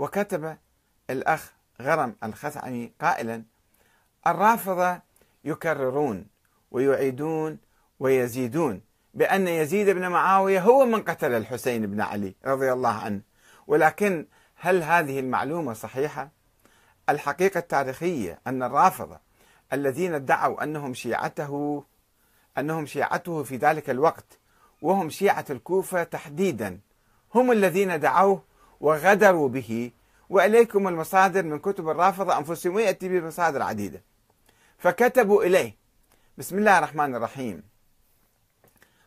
وكتب الأخ غرم الخثعمي قائلا الرافضة يكررون ويعيدون ويزيدون بأن يزيد بن معاوية هو من قتل الحسين بن علي رضي الله عنه ولكن هل هذه المعلومة صحيحة؟ الحقيقة التاريخية أن الرافضة الذين ادعوا أنهم شيعته أنهم شيعته في ذلك الوقت وهم شيعة الكوفة تحديدا هم الذين دعوه وغدروا به. وإليكم المصادر من كتب الرافضة أنفسهم ويأتي بمصادر عديدة فكتبوا إليه. بسم الله الرحمن الرحيم.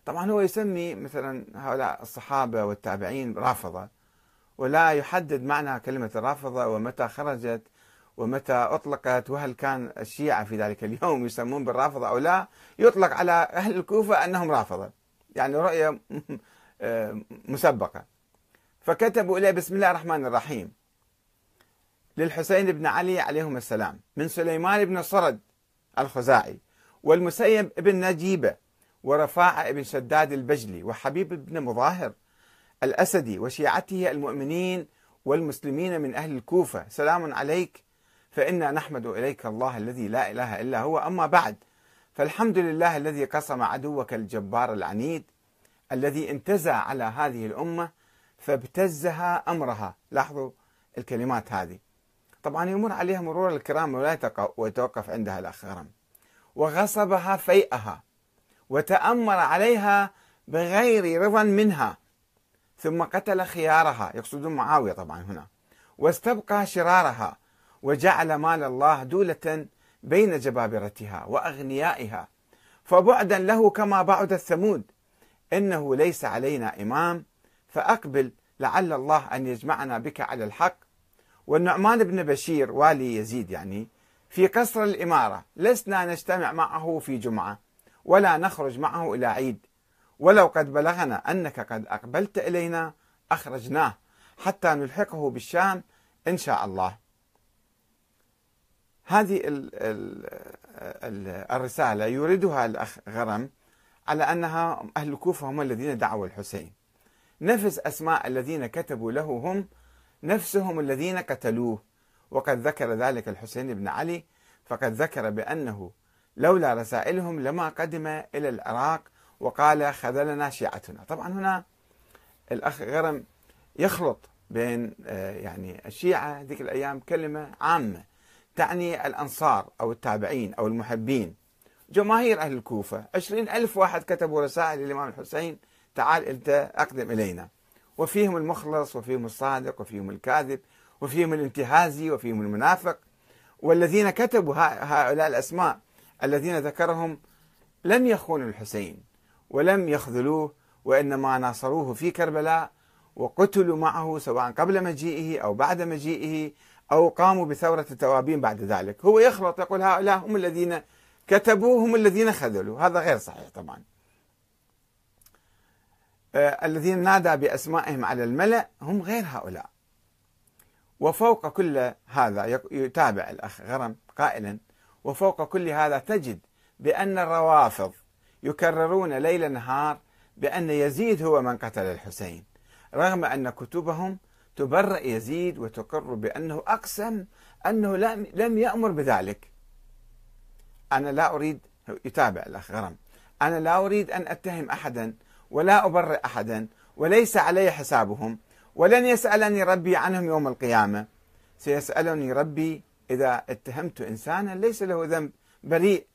طبعا هو يسمي مثلا هؤلاء الصحابة والتابعين رافضة ولا يحدد معنى كلمة الرافضة ومتى خرجت ومتى أطلقت وهل كان الشيعة في ذلك اليوم يسمون بالرافضة أو لا. يطلق على أهل الكوفة أنهم رافضة. يعني رؤية مسبقة. فكتبوا إليه بسم الله الرحمن الرحيم. للحسين بن علي عليهم السلام من سليمان بن صرد الخزاعي والمسيب بن نجيبة ورفاعة بن شداد البجلي وحبيب بن مظاهر الأسدي وشيعته المؤمنين والمسلمين من أهل الكوفة. سلام عليك فإنا نحمد إليك الله الذي لا إله إلا هو. أما بعد فالحمد لله الذي قسم عدوك الجبار العنيد الذي انتزع على هذه الأمة فابتزها أمرها. لاحظوا الكلمات هذه. طبعا يمر عليها مرور الكرام ولا يتوقف عندها الأخ غرم. وغصبها فيئها وتأمر عليها بغير رضا منها. ثم قتل خيارها. يقصدون معاوية طبعا هنا. واستبقى شرارها وجعل مال الله دولة بين جبابرتها وأغنيائها. فبعدا له كما بعد الثمود. إنه ليس علينا إمام فأقبل لعل الله أن يجمعنا بك على الحق. والنعمان بن بشير والي يزيد يعني في قصر الإمارة لسنا نجتمع معه في جمعة ولا نخرج معه إلى عيد. ولو قد بلغنا أنك قد أقبلت إلينا أخرجناه حتى نلحقه بالشام إن شاء الله. هذه الرسالة يريدها الأخ غرم على أنها أهل الكوفة هم الذين دعوا الحسين. نفس أسماء الذين كتبوا له هم نفسهم الذين قتلوه. وقد ذكر ذلك الحسين بن علي فقد ذكر بأنه لولا رسائلهم لما قدم إلى العراق وقال خذلنا شيعتنا. طبعا هنا الأخ غرم يخلط بين آه، يعني الشيعة ذيك الأيام كلمة عامة تعني الأنصار أو التابعين أو المحبين. جماهير أهل الكوفة عشرين ألف واحد كتبوا رسائل للإمام الحسين تعال أنت أقدم إلينا. وفيهم المخلص وفيهم الصادق وفيهم الكاذب وفيهم الانتهازي وفيهم المنافق. والذين كتبوا هؤلاء الأسماء الذين ذكرهم لم يخونوا الحسين ولم يخذلوه وإنما ناصروه في كربلاء وقتلوا معه سواء قبل مجيئه أو بعد مجيئه أو قاموا بثورة التوابين بعد ذلك. هو يخلط يقول هؤلاء هم الذين كتبوا هم الذين خذلوا هذا غير صحيح طبعا. الذين نادى بأسمائهم على الملأ هم غير هؤلاء. وفوق كل هذا يتابع الأخ غرم قائلا وفوق كل هذا تجد بأن الروافض يكررون ليل نهار بأن يزيد هو من قتل الحسين رغم أن كتبهم تبرأ يزيد وتقر بأنه أقسم أنه لم يأمر بذلك. أنا لا أريد يتابع الأخ غرم أنا لا أريد أن أتهم أحدا ولا أبرئ أحدا وليس علي حسابهم ولن يسألني ربي عنهم يوم القيامة. سيسألني ربي إذا اتهمت إنسانا ليس له ذنب بريء.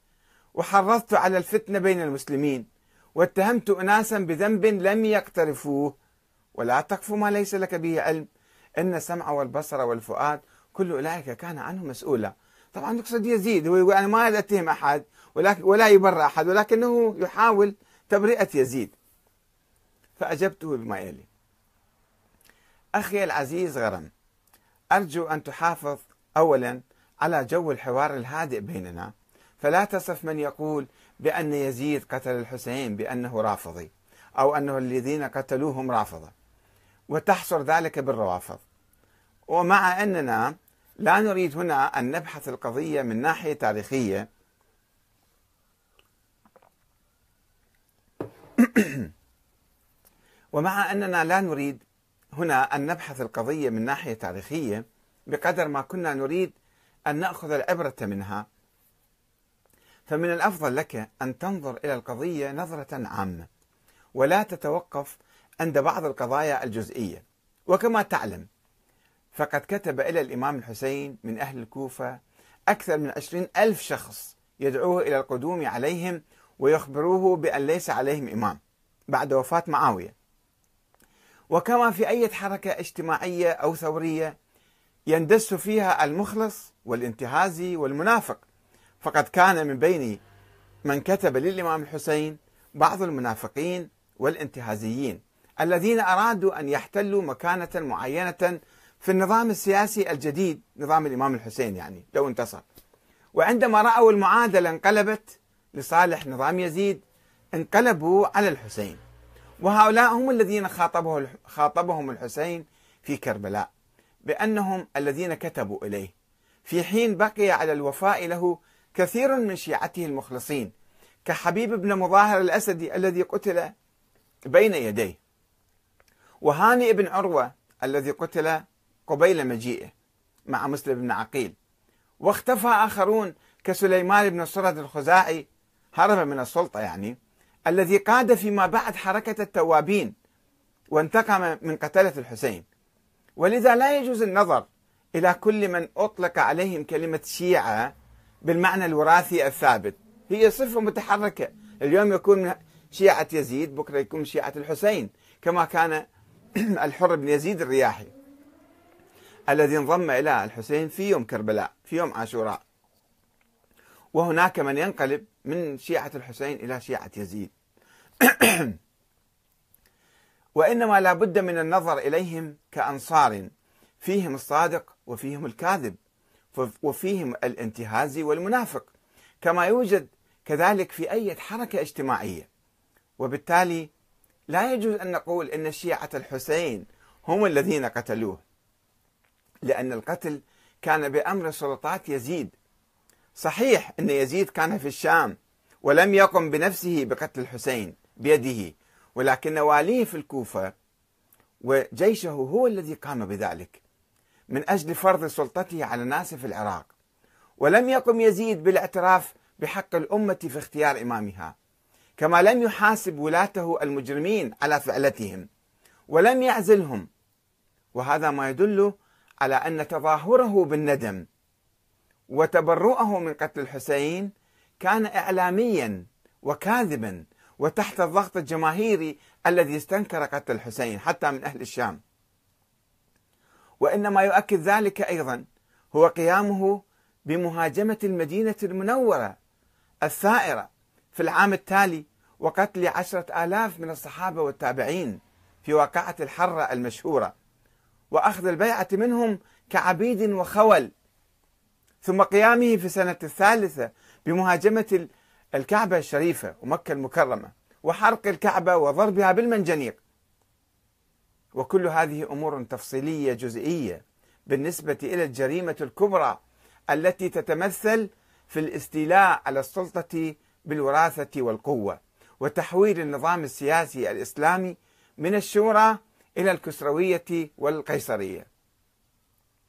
وحرضت على الفتنة بين المسلمين واتهمت أناسا بذنب لم يقترفوه. ولا تقف ما ليس لك به علم. إن السمع والبصر والفؤاد كل أولئك كان عنه مسؤولا. طبعا يقصد يزيد هو يقول أنا ما أتهم أحد ولكن ولا يبرأ أحد ولكنه يحاول تبرئة يزيد. فأجبته بما يلي أخي العزيز غرم أرجو أن تحافظ أولا على جو الحوار الهادئ بيننا فلا تصف من يقول بأن يزيد قتل الحسين بأنه رافضي أو أنه الذين قتلوهم رافضة وتحصر ذلك بالروافض. ومع أننا لا نريد هنا أن نبحث القضية من ناحية تاريخية. ومع أننا لا نريد هنا أن نبحث القضية من ناحية تاريخية بقدر ما كنا نريد أن نأخذ العبرة منها. فمن الأفضل لك أن تنظر إلى القضية نظرة عامة ولا تتوقف عند بعض القضايا الجزئية. وكما تعلم فقد كتب إلى الإمام الحسين من أهل الكوفة أكثر من عشرين ألف شخص يدعوه إلى القدوم عليهم ويخبروه بأن ليس عليهم إمام بعد وفاة معاوية. وكما في أي حركة اجتماعية أو ثورية يندس فيها المخلص والانتهازي والمنافق. فقد كان من بين من كتب للإمام الحسين بعض المنافقين والانتهازيين الذين أرادوا أن يحتلوا مكانة معينة في النظام السياسي الجديد نظام الإمام الحسين يعني لو انتصر. وعندما رأوا المعادلة انقلبت لصالح نظام يزيد انقلبوا على الحسين. وهؤلاء هم الذين خاطبه خاطبهم الحسين في كربلاء بأنهم الذين كتبوا إليه. في حين بقي على الوفاء له كثير من شيعته المخلصين كحبيب بن مظاهر الأسدي الذي قتل بين يديه وهاني بن عروة الذي قتل قبيل مجيئه مع مسلم بن عقيل. واختفى آخرون كسليمان بن الصرد الخزاعي هرب من السلطة يعني الذي قاد فيما بعد حركة التوابين وانتقم من قتلة الحسين. ولذا لا يجوز النظر إلى كل من أطلق عليهم كلمة شيعة بالمعنى الوراثي الثابت. هي صفة متحركة. اليوم يكون شيعة يزيد بكرة يكون شيعة الحسين كما كان الحر بن يزيد الرياحي الذي انضم إلى الحسين في يوم كربلاء في يوم عاشوراء. وهناك من ينقلب من شيعة الحسين إلى شيعة يزيد. وإنما لا بد من النظر إليهم كأنصار فيهم الصادق وفيهم الكاذب وفيهم الانتهازي والمنافق. كما يوجد كذلك في أي حركة اجتماعية. وبالتالي لا يجوز أن نقول أن شيعة الحسين هم الذين قتلوه لأن القتل كان بأمر سلطات يزيد. صحيح أن يزيد كان في الشام ولم يقم بنفسه بقتل الحسين بيده. ولكن واليه في الكوفة وجيشه هو الذي قام بذلك من أجل فرض سلطته على الناس في العراق. ولم يقم يزيد بالاعتراف بحق الأمة في اختيار إمامها. كما لم يحاسب ولاته المجرمين على فعلتهم. ولم يعزلهم. وهذا ما يدل على أن تظاهره بالندم وتبرؤه من قتل الحسين كان إعلاميا وكاذبا وتحت الضغط الجماهيري الذي استنكر قتل الحسين حتى من أهل الشام. وإنما يؤكد ذلك أيضا هو قيامه بمهاجمة المدينة المنورة الثائرة في العام التالي وقتل عشرة آلاف من الصحابة والتابعين في واقعة الحرة المشهورة. وأخذ البيعة منهم كعبيد وخول. ثم قيامه في السنة الثالثة بمهاجمة الكعبة الشريفة ومكة المكرمة وحرق الكعبة وضربها بالمنجنيق. وكل هذه أمور تفصيلية جزئية بالنسبة إلى الجريمة الكبرى التي تتمثل في الاستيلاء على السلطة بالوراثة والقوة وتحويل النظام السياسي الإسلامي من الشورى إلى الكسروية والقيصرية.